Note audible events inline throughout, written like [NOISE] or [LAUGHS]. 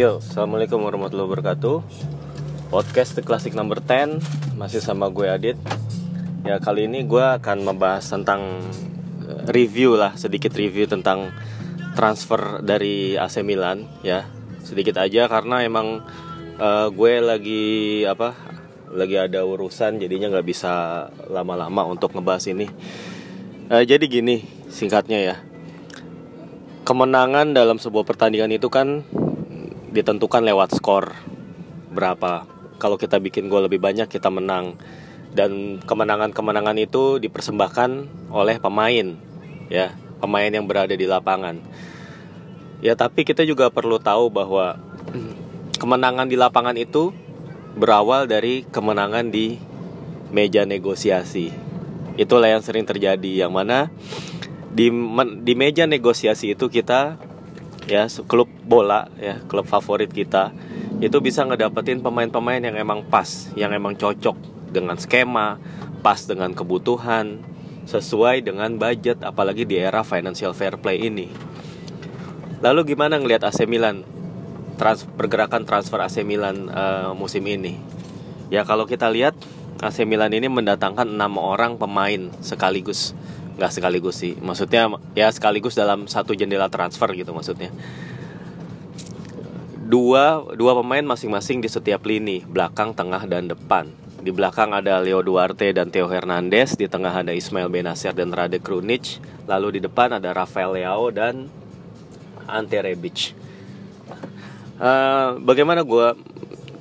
Yo, Assalamualaikum warahmatullahi wabarakatuh. Podcast The Classic Number 10 Masih sama gue Adit. Ya kali ini gue akan membahas tentang eh, Review lah, sedikit review tentang Transfer dari AC Milan Ya, sedikit aja karena emang uh, Gue lagi apa Lagi ada urusan jadinya nggak bisa lama-lama untuk ngebahas ini. Uh, Jadi gini singkatnya ya. Kemenangan dalam sebuah pertandingan itu kan ditentukan lewat skor berapa. Kalau kita bikin gol lebih banyak kita menang. Dan kemenangan-kemenangan itu dipersembahkan oleh pemain, ya, pemain yang berada di lapangan. Ya, tapi kita juga perlu tahu bahwa kemenangan di lapangan itu berawal dari kemenangan di meja negosiasi. Itulah yang sering terjadi yang mana di di meja negosiasi itu kita ya klub bola ya klub favorit kita itu bisa ngedapetin pemain-pemain yang emang pas yang emang cocok dengan skema pas dengan kebutuhan sesuai dengan budget apalagi di era financial fair play ini. Lalu gimana ngelihat AC Milan? Trans pergerakan transfer AC Milan uh, musim ini? Ya kalau kita lihat AC Milan ini mendatangkan enam orang pemain sekaligus nggak sekaligus sih. Maksudnya ya sekaligus dalam satu jendela transfer gitu maksudnya. Dua dua pemain masing-masing di setiap lini belakang tengah dan depan. Di belakang ada Leo Duarte dan Theo Hernandez di tengah ada Ismail Benacer dan Rade Krunic lalu di depan ada Rafael Leao dan Ante Rebic. Uh, bagaimana gue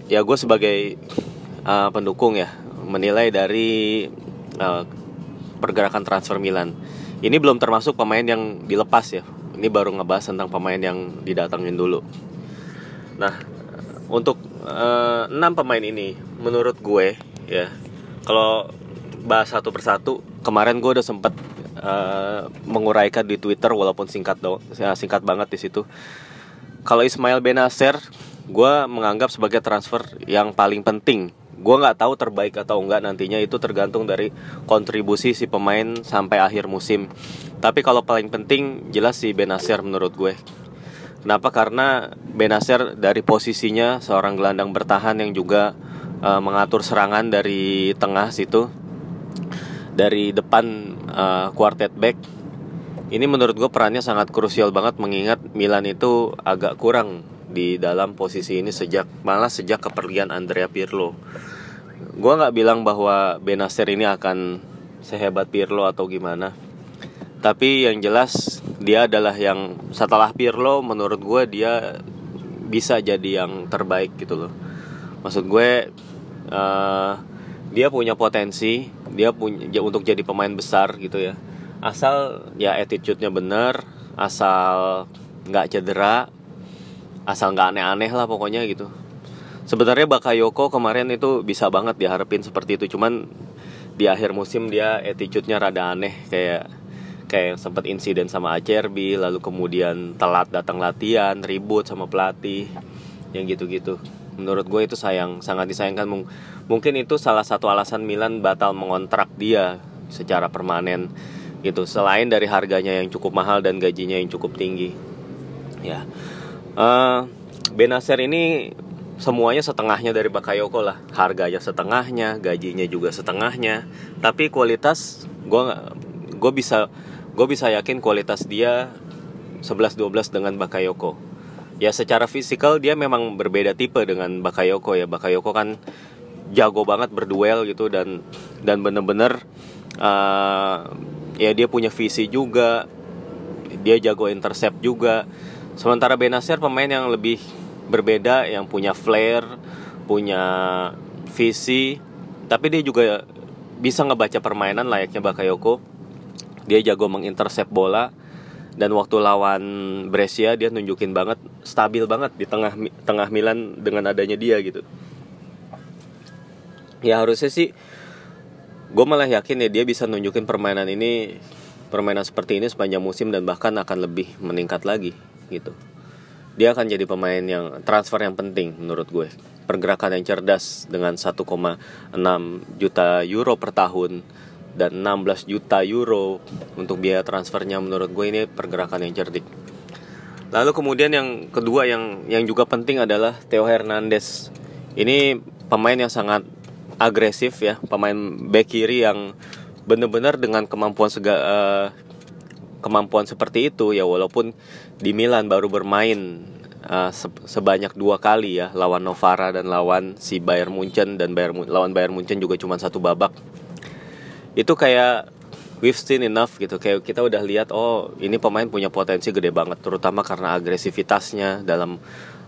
ya gue sebagai uh, pendukung ya menilai dari uh, pergerakan transfer Milan. Ini belum termasuk pemain yang dilepas ya. Ini baru ngebahas tentang pemain yang didatangin dulu. Nah, untuk uh, pemain ini, menurut gue ya, kalau bahas satu persatu, kemarin gue udah sempet uh, menguraikan di Twitter walaupun singkat dong, ya, singkat banget di situ. Kalau Ismail Benacer, gue menganggap sebagai transfer yang paling penting gue nggak tahu terbaik atau enggak nantinya itu tergantung dari kontribusi si pemain sampai akhir musim. Tapi kalau paling penting jelas si Benacer menurut gue. Kenapa? Karena Benacer dari posisinya seorang gelandang bertahan yang juga uh, mengatur serangan dari tengah situ. Dari depan uh, quartet back ini menurut gue perannya sangat krusial banget mengingat Milan itu agak kurang di dalam posisi ini sejak malah sejak kepergian Andrea Pirlo. Gua nggak bilang bahwa Benacer ini akan sehebat Pirlo atau gimana. Tapi yang jelas dia adalah yang setelah Pirlo menurut gue dia bisa jadi yang terbaik gitu loh. Maksud gue uh, dia punya potensi, dia punya untuk jadi pemain besar gitu ya. Asal ya attitude-nya bener, asal nggak cedera, asal nggak aneh-aneh lah pokoknya gitu. Sebenarnya Bakayoko kemarin itu bisa banget diharapin seperti itu. Cuman di akhir musim dia attitude-nya rada aneh. Kayak kayak sempat insiden sama ACRB lalu kemudian telat datang latihan ribut sama pelatih yang gitu-gitu. Menurut gue itu sayang sangat disayangkan. Mungkin itu salah satu alasan Milan batal mengontrak dia secara permanen gitu. Selain dari harganya yang cukup mahal dan gajinya yang cukup tinggi. Ya uh, Benacer ini semuanya setengahnya dari Bakayoko lah. Harganya setengahnya gajinya juga setengahnya. Tapi kualitas gue gue bisa gue bisa yakin kualitas dia 11-12 dengan Bakayoko. Ya secara fisikal dia memang berbeda tipe dengan Bakayoko ya. Bakayoko kan jago banget berduel gitu dan dan bener-bener uh, ya dia punya visi juga. Dia jago intercept juga Sementara Benacer pemain yang lebih berbeda, yang punya flair, punya visi, tapi dia juga bisa ngebaca permainan layaknya Bakayoko. Dia jago mengintercept bola dan waktu lawan Brescia dia nunjukin banget stabil banget di tengah tengah Milan dengan adanya dia gitu. Ya harusnya sih gue malah yakin ya dia bisa nunjukin permainan ini permainan seperti ini sepanjang musim dan bahkan akan lebih meningkat lagi gitu. Dia akan jadi pemain yang transfer yang penting menurut gue. Pergerakan yang cerdas dengan 1,6 juta euro per tahun dan 16 juta euro untuk biaya transfernya menurut gue ini pergerakan yang cerdik. Lalu kemudian yang kedua yang yang juga penting adalah Theo Hernandez. Ini pemain yang sangat agresif ya, pemain back kiri yang benar-benar dengan kemampuan sega, uh, kemampuan seperti itu ya walaupun di Milan baru bermain uh, se sebanyak dua kali ya lawan Novara dan lawan si Bayern Munchen dan Bayern lawan Bayern Munchen juga cuma satu babak. Itu kayak we've seen enough gitu. Kayak kita udah lihat oh ini pemain punya potensi gede banget terutama karena agresivitasnya dalam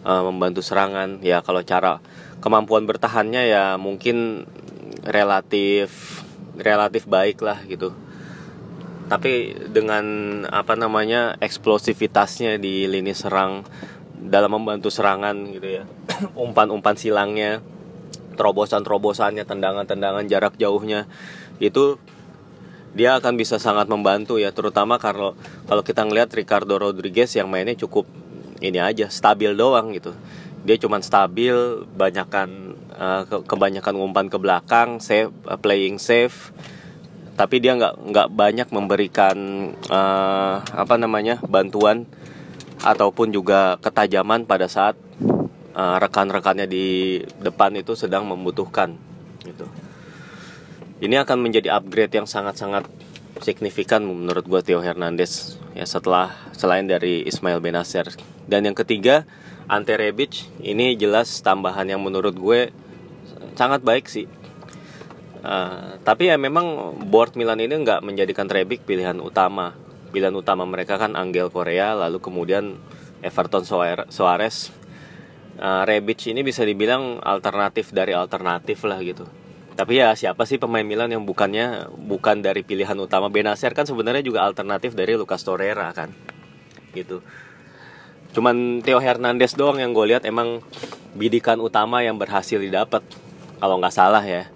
uh, membantu serangan. Ya kalau cara kemampuan bertahannya ya mungkin relatif relatif baik lah gitu tapi dengan apa namanya eksplosivitasnya di lini serang dalam membantu serangan gitu ya [CLEARS THROAT] umpan-umpan silangnya terobosan-terobosannya tendangan-tendangan jarak jauhnya itu dia akan bisa sangat membantu ya terutama kalau kalau kita ngelihat Ricardo Rodriguez yang mainnya cukup ini aja stabil doang gitu. Dia cuma stabil banyakkan ke kebanyakan umpan ke belakang safe uh, playing safe tapi dia nggak nggak banyak memberikan uh, apa namanya bantuan ataupun juga ketajaman pada saat uh, rekan-rekannya di depan itu sedang membutuhkan gitu. Ini akan menjadi upgrade yang sangat-sangat signifikan menurut gue Theo Hernandez ya setelah selain dari Ismail Benacer dan yang ketiga Ante Rebic ini jelas tambahan yang menurut gue sangat baik sih uh, tapi ya memang board Milan ini nggak menjadikan Rebic pilihan utama. Pilihan utama mereka kan Angel Korea lalu kemudian Everton Suarez. Uh, Rebic ini bisa dibilang alternatif dari alternatif lah gitu. Tapi ya siapa sih pemain Milan yang bukannya bukan dari pilihan utama? Benacer kan sebenarnya juga alternatif dari Lucas Torreira kan gitu. Cuman Theo Hernandez doang yang gue lihat emang bidikan utama yang berhasil didapat kalau nggak salah ya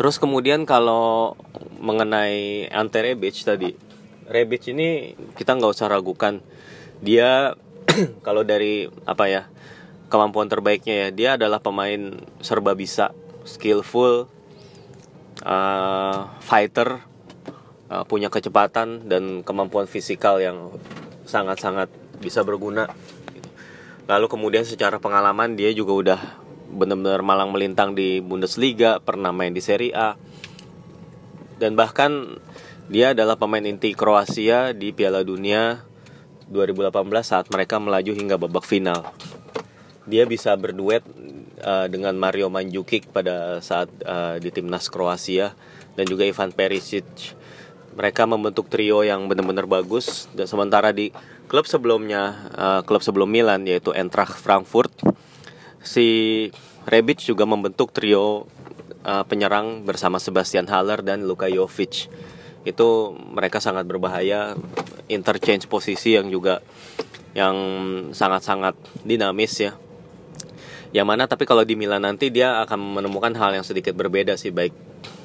terus kemudian kalau mengenai Ante Rebic tadi Rebic ini kita nggak usah ragukan. Dia [CLEARS THROAT] kalau dari apa ya kemampuan terbaiknya ya dia adalah pemain serba bisa skillful uh, fighter uh, punya kecepatan dan kemampuan fisikal yang sangat-sangat bisa berguna. Lalu kemudian secara pengalaman dia juga udah benar-benar malang melintang di Bundesliga pernah main di Serie A. Dan bahkan dia adalah pemain inti Kroasia di Piala Dunia 2018 saat mereka melaju hingga babak final. Dia bisa berduet uh, dengan Mario Mandzukic pada saat uh, di timnas Kroasia dan juga Ivan Perisic. Mereka membentuk trio yang benar-benar bagus. Dan sementara di klub sebelumnya uh, klub sebelum Milan yaitu Eintracht Frankfurt si Rebic juga membentuk trio uh, penyerang bersama Sebastian Haller dan Luka Jovic. Itu mereka sangat berbahaya interchange posisi yang juga yang sangat-sangat dinamis ya. Yang mana tapi kalau di Milan nanti dia akan menemukan hal yang sedikit berbeda sih baik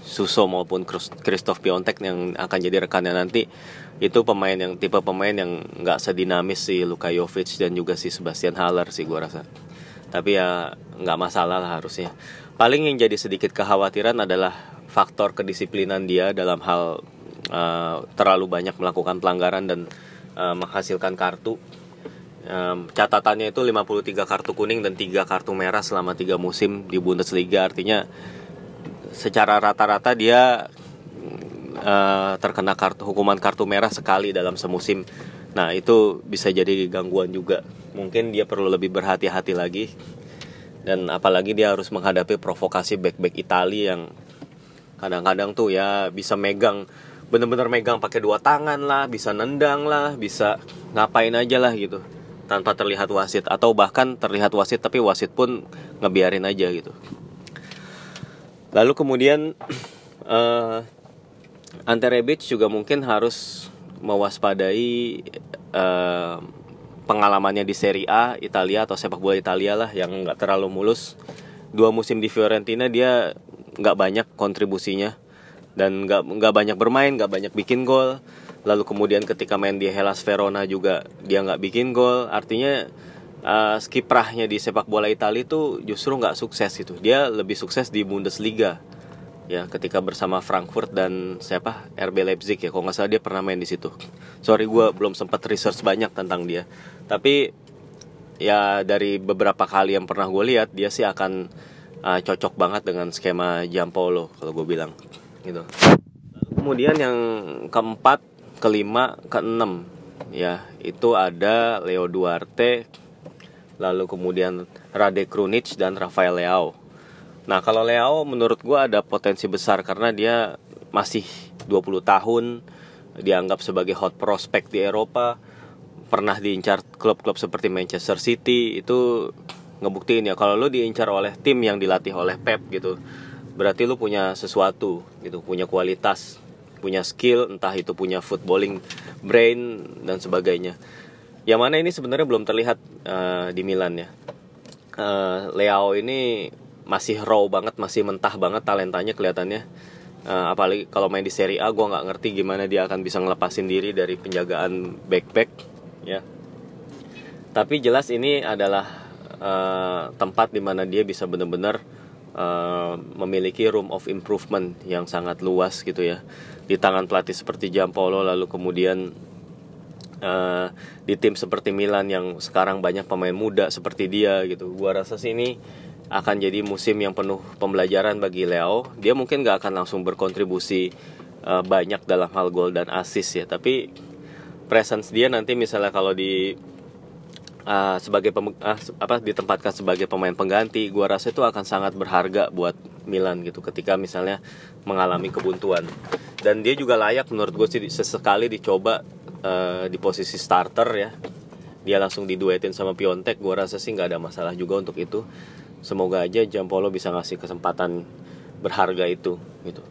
Suso maupun Christoph Piontek yang akan jadi rekannya nanti. Itu pemain yang tipe pemain yang nggak sedinamis si Luka Jovic dan juga si Sebastian Haller sih gue rasa tapi ya nggak masalah lah harusnya. Paling yang jadi sedikit kekhawatiran adalah faktor kedisiplinan dia dalam hal uh, terlalu banyak melakukan pelanggaran dan uh, menghasilkan kartu. Um, catatannya itu 53 kartu kuning dan 3 kartu merah selama 3 musim di Bundesliga. Artinya secara rata-rata dia uh, terkena kartu hukuman kartu merah sekali dalam semusim. Nah itu bisa jadi gangguan juga mungkin dia perlu lebih berhati-hati lagi. Dan apalagi dia harus menghadapi provokasi back-back Itali yang kadang-kadang tuh ya bisa megang bener-bener megang pakai dua tangan lah bisa nendang lah bisa ngapain aja lah gitu. Tanpa terlihat wasit. Atau bahkan terlihat wasit tapi wasit pun ngebiarin aja gitu. Lalu kemudian uh, [CLEARS THROAT] Ante Rebic juga mungkin harus mewaspadai uh, pengalamannya di Serie A Italia atau sepak bola Italia lah yang nggak terlalu mulus. Dua musim di Fiorentina dia nggak banyak kontribusinya. Dan nggak nggak banyak bermain, nggak banyak bikin gol. Lalu kemudian ketika main di Hellas Verona juga dia nggak bikin gol. Artinya uh, skiprahnya di sepak bola Italia itu justru nggak sukses itu. Dia lebih sukses di Bundesliga ya ketika bersama Frankfurt dan siapa? RB Leipzig ya kalau nggak salah dia pernah main di situ. Sorry gue belum sempat research banyak tentang dia. Tapi ya dari beberapa kali yang pernah gue lihat dia sih akan uh, cocok banget dengan skema Jampolo kalau gue bilang gitu. Kemudian yang keempat kelima keenam ya itu ada Leo Duarte lalu kemudian Rade Krunic dan Rafael Leao Nah kalau Leo menurut gue ada potensi besar karena dia masih 20 tahun dianggap sebagai hot prospect di Eropa pernah diincar klub-klub seperti Manchester City itu ngebuktiin ya kalau lo diincar oleh tim yang dilatih oleh Pep gitu berarti lo punya sesuatu gitu punya kualitas punya skill entah itu punya footballing brain dan sebagainya. Yang mana ini sebenarnya belum terlihat uh, di Milan ya. Uh, Leo ini masih raw banget masih mentah banget talentanya kelihatannya. Uh, apalagi kalau main di Serie A gue nggak ngerti gimana dia akan bisa ngelepasin diri dari penjagaan backpack ya. Tapi jelas ini adalah uh, tempat di mana dia bisa benar-benar uh, memiliki room of improvement yang sangat luas gitu ya. Di tangan pelatih seperti Jampolo lalu kemudian uh, di tim seperti Milan yang sekarang banyak pemain muda seperti dia gitu. Gua rasa sih ini akan jadi musim yang penuh pembelajaran bagi Leo. Dia mungkin gak akan langsung berkontribusi uh, banyak dalam hal gol dan assist ya, tapi presence dia nanti misalnya kalau di uh, sebagai pem, uh, apa ditempatkan sebagai pemain pengganti, gua rasa itu akan sangat berharga buat Milan gitu ketika misalnya mengalami kebuntuan. Dan dia juga layak menurut gue sih sesekali dicoba uh, di posisi starter ya. Dia langsung diduetin sama Piontek, gua rasa sih nggak ada masalah juga untuk itu semoga aja Jampolo bisa ngasih kesempatan berharga itu gitu.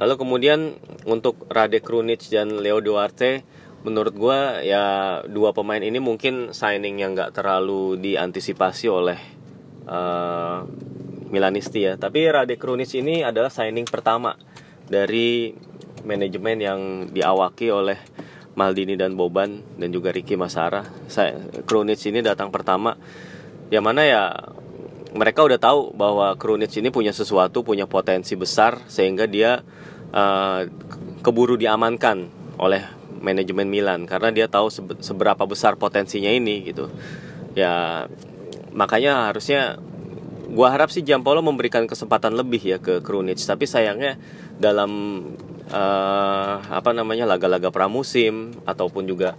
Lalu kemudian untuk Rade Krunic dan Leo Duarte menurut gue ya dua pemain ini mungkin signing yang nggak terlalu diantisipasi oleh uh, Milanisti ya. Tapi Rade Krunic ini adalah signing pertama dari manajemen yang diawaki oleh Maldini dan Boban dan juga Ricky Masara. Saya Krunic ini datang pertama yang mana ya mereka udah tahu bahwa Krunic ini punya sesuatu, punya potensi besar sehingga dia uh, keburu diamankan oleh manajemen Milan karena dia tahu seberapa besar potensinya ini gitu. Ya makanya harusnya gua harap sih Jampolo memberikan kesempatan lebih ya ke Krunic tapi sayangnya dalam uh, apa namanya laga-laga pramusim ataupun juga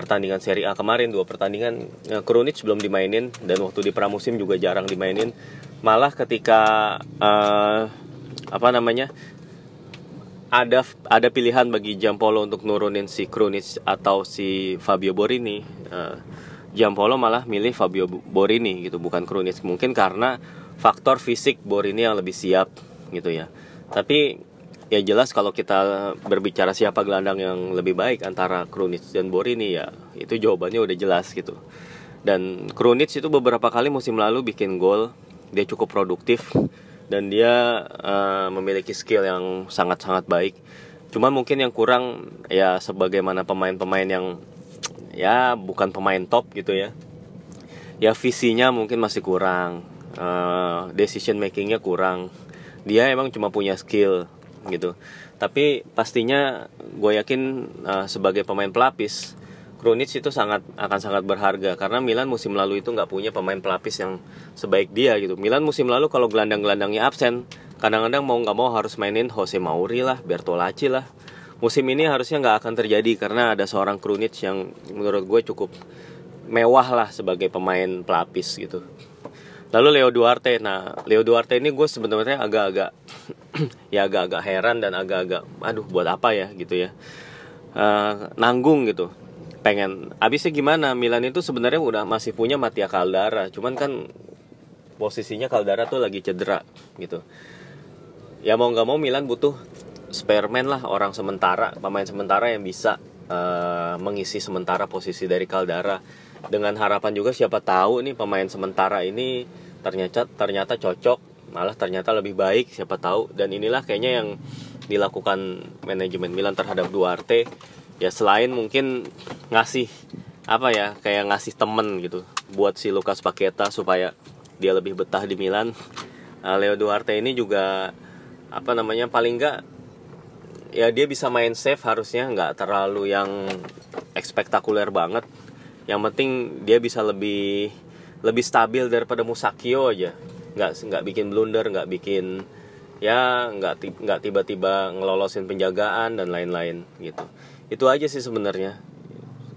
pertandingan Serie A kemarin dua pertandingan uh, Krunic belum dimainin dan waktu di pramusim juga jarang dimainin. Malah ketika uh, apa namanya ada ada pilihan bagi Jampolo untuk nurunin si Krunic atau si Fabio Borini uh, Jampolo malah milih Fabio Borini gitu bukan Krunic. Mungkin karena faktor fisik Borini yang lebih siap gitu ya. Tapi ya jelas kalau kita berbicara siapa gelandang yang lebih baik antara Krunic dan Borini ya itu jawabannya udah jelas gitu. Dan Krunic itu beberapa kali musim lalu bikin gol dia cukup produktif dan dia uh, memiliki skill yang sangat-sangat baik. Cuman mungkin yang kurang ya sebagaimana pemain-pemain yang ya bukan pemain top gitu ya. Ya visinya mungkin masih kurang uh, decision makingnya kurang. Dia emang cuma punya skill gitu tapi pastinya gue yakin uh, sebagai pemain pelapis Krunic itu sangat akan sangat berharga karena Milan musim lalu itu nggak punya pemain pelapis yang sebaik dia gitu. Milan musim lalu kalau gelandang-gelandangnya absen, kadang-kadang mau nggak mau harus mainin Jose Mauri lah, Bertolacci lah. Musim ini harusnya nggak akan terjadi karena ada seorang Krunic yang menurut gue cukup mewah lah sebagai pemain pelapis gitu. Lalu Leo Duarte, nah Leo Duarte ini gue sebenarnya agak-agak [CLEARS THROAT] ya agak-agak heran dan agak-agak, aduh buat apa ya gitu ya, uh, nanggung gitu. Pengen, abisnya gimana? Milan itu sebenarnya udah masih punya Matia Caldara, cuman kan posisinya Caldara tuh lagi cedera gitu. Ya mau nggak mau Milan butuh spareman lah orang sementara, pemain sementara yang bisa uh, mengisi sementara posisi dari Caldara dengan harapan juga siapa tahu nih pemain sementara ini ternyata ternyata cocok malah ternyata lebih baik siapa tahu. Dan inilah kayaknya yang dilakukan manajemen Milan terhadap Duarte. Ya selain mungkin ngasih apa ya kayak ngasih temen gitu buat si Lukas Paketa supaya dia lebih betah di Milan. Uh, Leo Duarte ini juga apa namanya paling enggak ya dia bisa main safe harusnya nggak terlalu yang ekspektakuler banget yang penting dia bisa lebih lebih stabil daripada Musakio aja. Nggak nggak bikin blunder nggak bikin ya nggak nggak tiba-tiba ngelolosin penjagaan dan lain-lain gitu. Itu aja sih sebenarnya.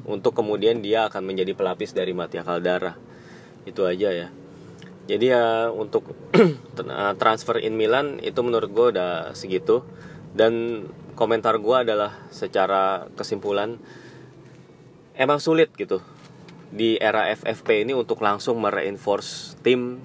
Untuk kemudian dia akan menjadi pelapis dari Matia Caldara. Itu aja ya. Jadi ya untuk [CLEARS THROAT] transfer in Milan itu menurut gue udah segitu. Dan komentar gue adalah secara kesimpulan emang sulit gitu di era FFP ini untuk langsung mereinforce tim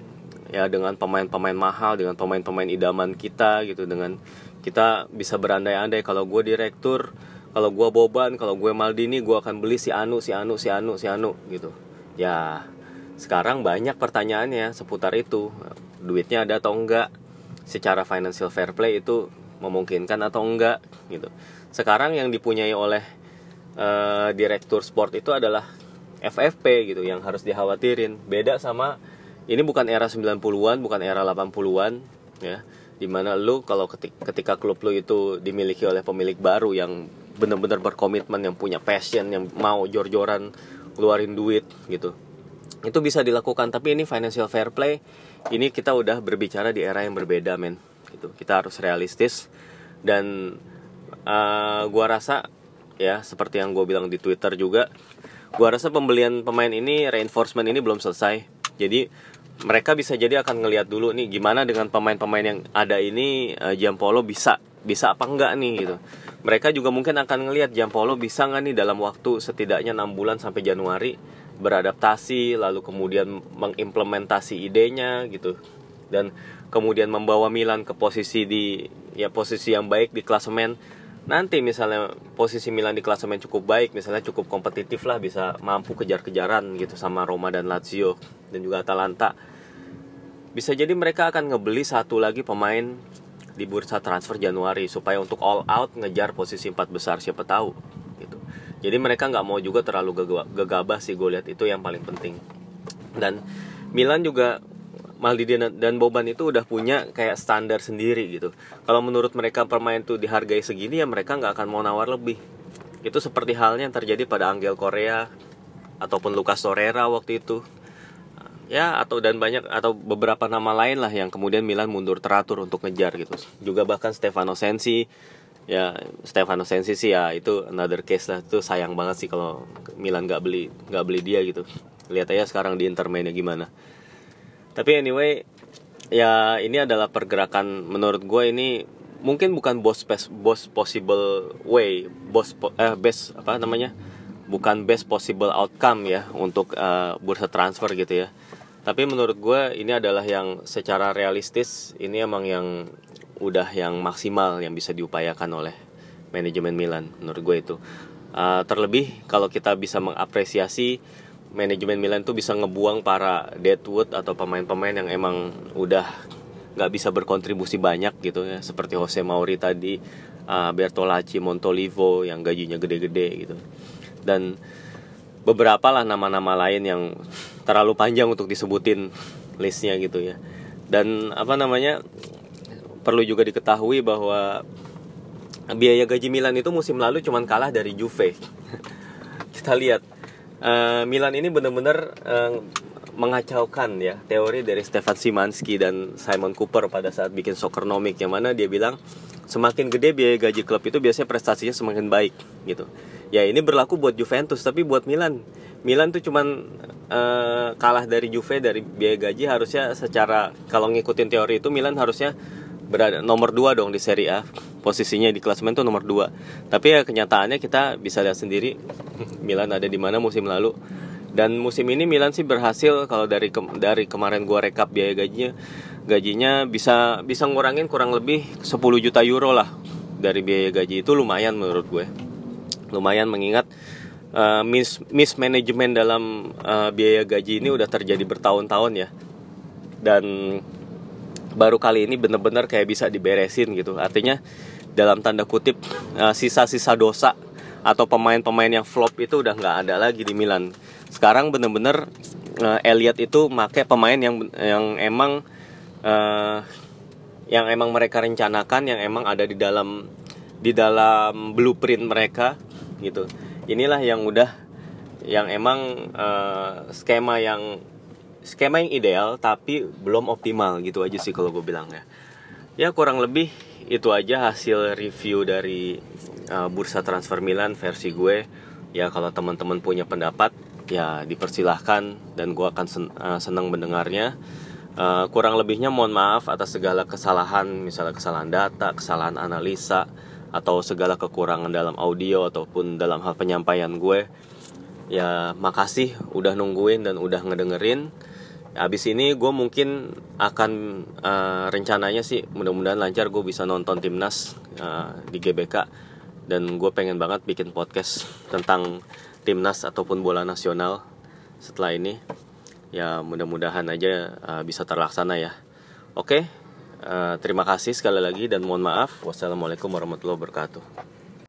ya dengan pemain-pemain mahal dengan pemain-pemain idaman kita gitu. Dengan kita bisa berandai-andai kalau gue direktur kalau gue Boban kalau gue Maldini gue akan beli si Anu si Anu si Anu si Anu gitu. Ya sekarang banyak pertanyaannya seputar itu. Duitnya ada atau enggak? Secara financial fair play itu memungkinkan atau enggak gitu. Sekarang yang dipunyai oleh uh, direktur sport itu adalah FFP gitu yang harus dikhawatirin. Beda sama ini bukan era 90-an bukan era 80-an ya. Di mana lu kalau ketika, ketika klub lu itu dimiliki oleh pemilik baru yang benar-benar berkomitmen yang punya passion yang mau jor-joran keluarin duit gitu. Itu bisa dilakukan tapi ini financial fair play. Ini kita udah berbicara di era yang berbeda men gitu. Kita harus realistis. Dan uh, gua rasa ya seperti yang gue bilang di Twitter juga gua rasa pembelian pemain ini reinforcement ini belum selesai. Jadi mereka bisa jadi akan ngelihat dulu nih gimana dengan pemain-pemain yang ada ini uh, Jampolo bisa bisa apa enggak nih gitu. Mereka juga mungkin akan ngelihat Jampolo bisa nggak nih dalam waktu setidaknya enam bulan sampai Januari beradaptasi lalu kemudian mengimplementasi idenya gitu. Dan kemudian membawa Milan ke posisi di ya posisi yang baik di klasemen nanti misalnya posisi Milan di klasemen cukup baik misalnya cukup kompetitif lah bisa mampu kejar-kejaran gitu sama Roma dan Lazio dan juga Atalanta. Bisa jadi mereka akan ngebeli satu lagi pemain di bursa transfer Januari supaya untuk all out ngejar posisi empat besar siapa tahu gitu. Jadi mereka nggak mau juga terlalu gegabah sih gue lihat itu yang paling penting. Dan Milan juga Maldini dan Boban itu udah punya kayak standar sendiri gitu. Kalau menurut mereka pemain tuh dihargai segini ya mereka nggak akan mau nawar lebih. Itu seperti halnya yang terjadi pada Angel Korea ataupun Lucas Torreira waktu itu. Ya atau dan banyak atau beberapa nama lain lah yang kemudian Milan mundur teratur untuk ngejar gitu. Juga bahkan Stefano Sensi ya Stefano Sensi sih ya itu another case lah itu sayang banget sih kalau Milan nggak beli nggak beli dia gitu. Lihat aja sekarang di Inter mainnya gimana tapi anyway ya ini adalah pergerakan menurut gue ini mungkin bukan bos best bos possible way bos eh best apa namanya? Bukan best possible outcome ya untuk uh, bursa transfer gitu ya. Tapi menurut gue ini adalah yang secara realistis ini emang yang udah yang maksimal yang bisa diupayakan oleh manajemen Milan menurut gue itu. Uh, terlebih kalau kita bisa mengapresiasi manajemen Milan tuh bisa ngebuang para Deadwood atau pemain-pemain yang emang udah nggak bisa berkontribusi banyak gitu ya. Seperti Jose Mauri tadi uh, Bertolacci Montolivo yang gajinya gede-gede gitu. Dan beberapa lah nama-nama lain yang terlalu panjang untuk disebutin listnya gitu ya. Dan apa namanya perlu juga diketahui bahwa biaya gaji Milan itu musim lalu cuma kalah dari Juve. [LAUGHS] Kita lihat uh, Milan ini benar-benar uh, mengacaukan ya teori dari Stefan Simanski dan Simon Cooper pada saat bikin Soccernomic yang mana dia bilang semakin gede biaya gaji klub itu biasanya prestasinya semakin baik gitu. Ya ini berlaku buat Juventus tapi buat Milan Milan tuh cuman uh, kalah dari Juve dari biaya gaji harusnya secara kalau ngikutin teori itu Milan harusnya berada nomor 2 dong di Serie A. Posisinya di klasemen tuh nomor 2 tapi ya kenyataannya kita bisa lihat sendiri [LAUGHS] Milan ada di mana musim lalu. Dan musim ini Milan sih berhasil kalau dari ke, dari kemarin gua rekap biaya gajinya gajinya bisa bisa ngurangin kurang lebih 10 juta euro lah dari biaya gaji itu. Lumayan menurut gue. Lumayan mengingat uh, mis mismanagement dalam uh, biaya gaji ini udah terjadi bertahun-tahun ya. Dan baru kali ini bener-bener kayak bisa diberesin gitu. Artinya dalam tanda kutip eh, sisa-sisa dosa atau pemain-pemain yang flop itu udah nggak ada lagi di Milan. Sekarang bener-bener uh, Elliot itu make pemain yang yang emang uh, yang emang mereka rencanakan yang emang ada di dalam di dalam blueprint mereka gitu. Inilah yang udah yang emang uh, skema yang skema yang ideal tapi belum optimal gitu aja sih kalau gue bilang ya ya kurang lebih itu aja hasil review dari uh, bursa transfer Milan versi gue. Ya kalau teman-teman punya pendapat ya dipersilahkan dan gue akan sen uh, senang mendengarnya. Uh, kurang lebihnya mohon maaf atas segala kesalahan misalnya kesalahan data kesalahan analisa atau segala kekurangan dalam audio ataupun dalam hal penyampaian gue. Ya makasih udah nungguin dan udah ngedengerin Abis ini gue mungkin akan uh, rencananya sih mudah-mudahan lancar gue bisa nonton timnas uh, di GBK dan gue pengen banget bikin podcast tentang timnas ataupun bola nasional setelah ini. Ya mudah-mudahan aja uh, bisa terlaksana ya. Oke uh, terima kasih sekali lagi dan mohon maaf. Wassalamualaikum warahmatullahi wabarakatuh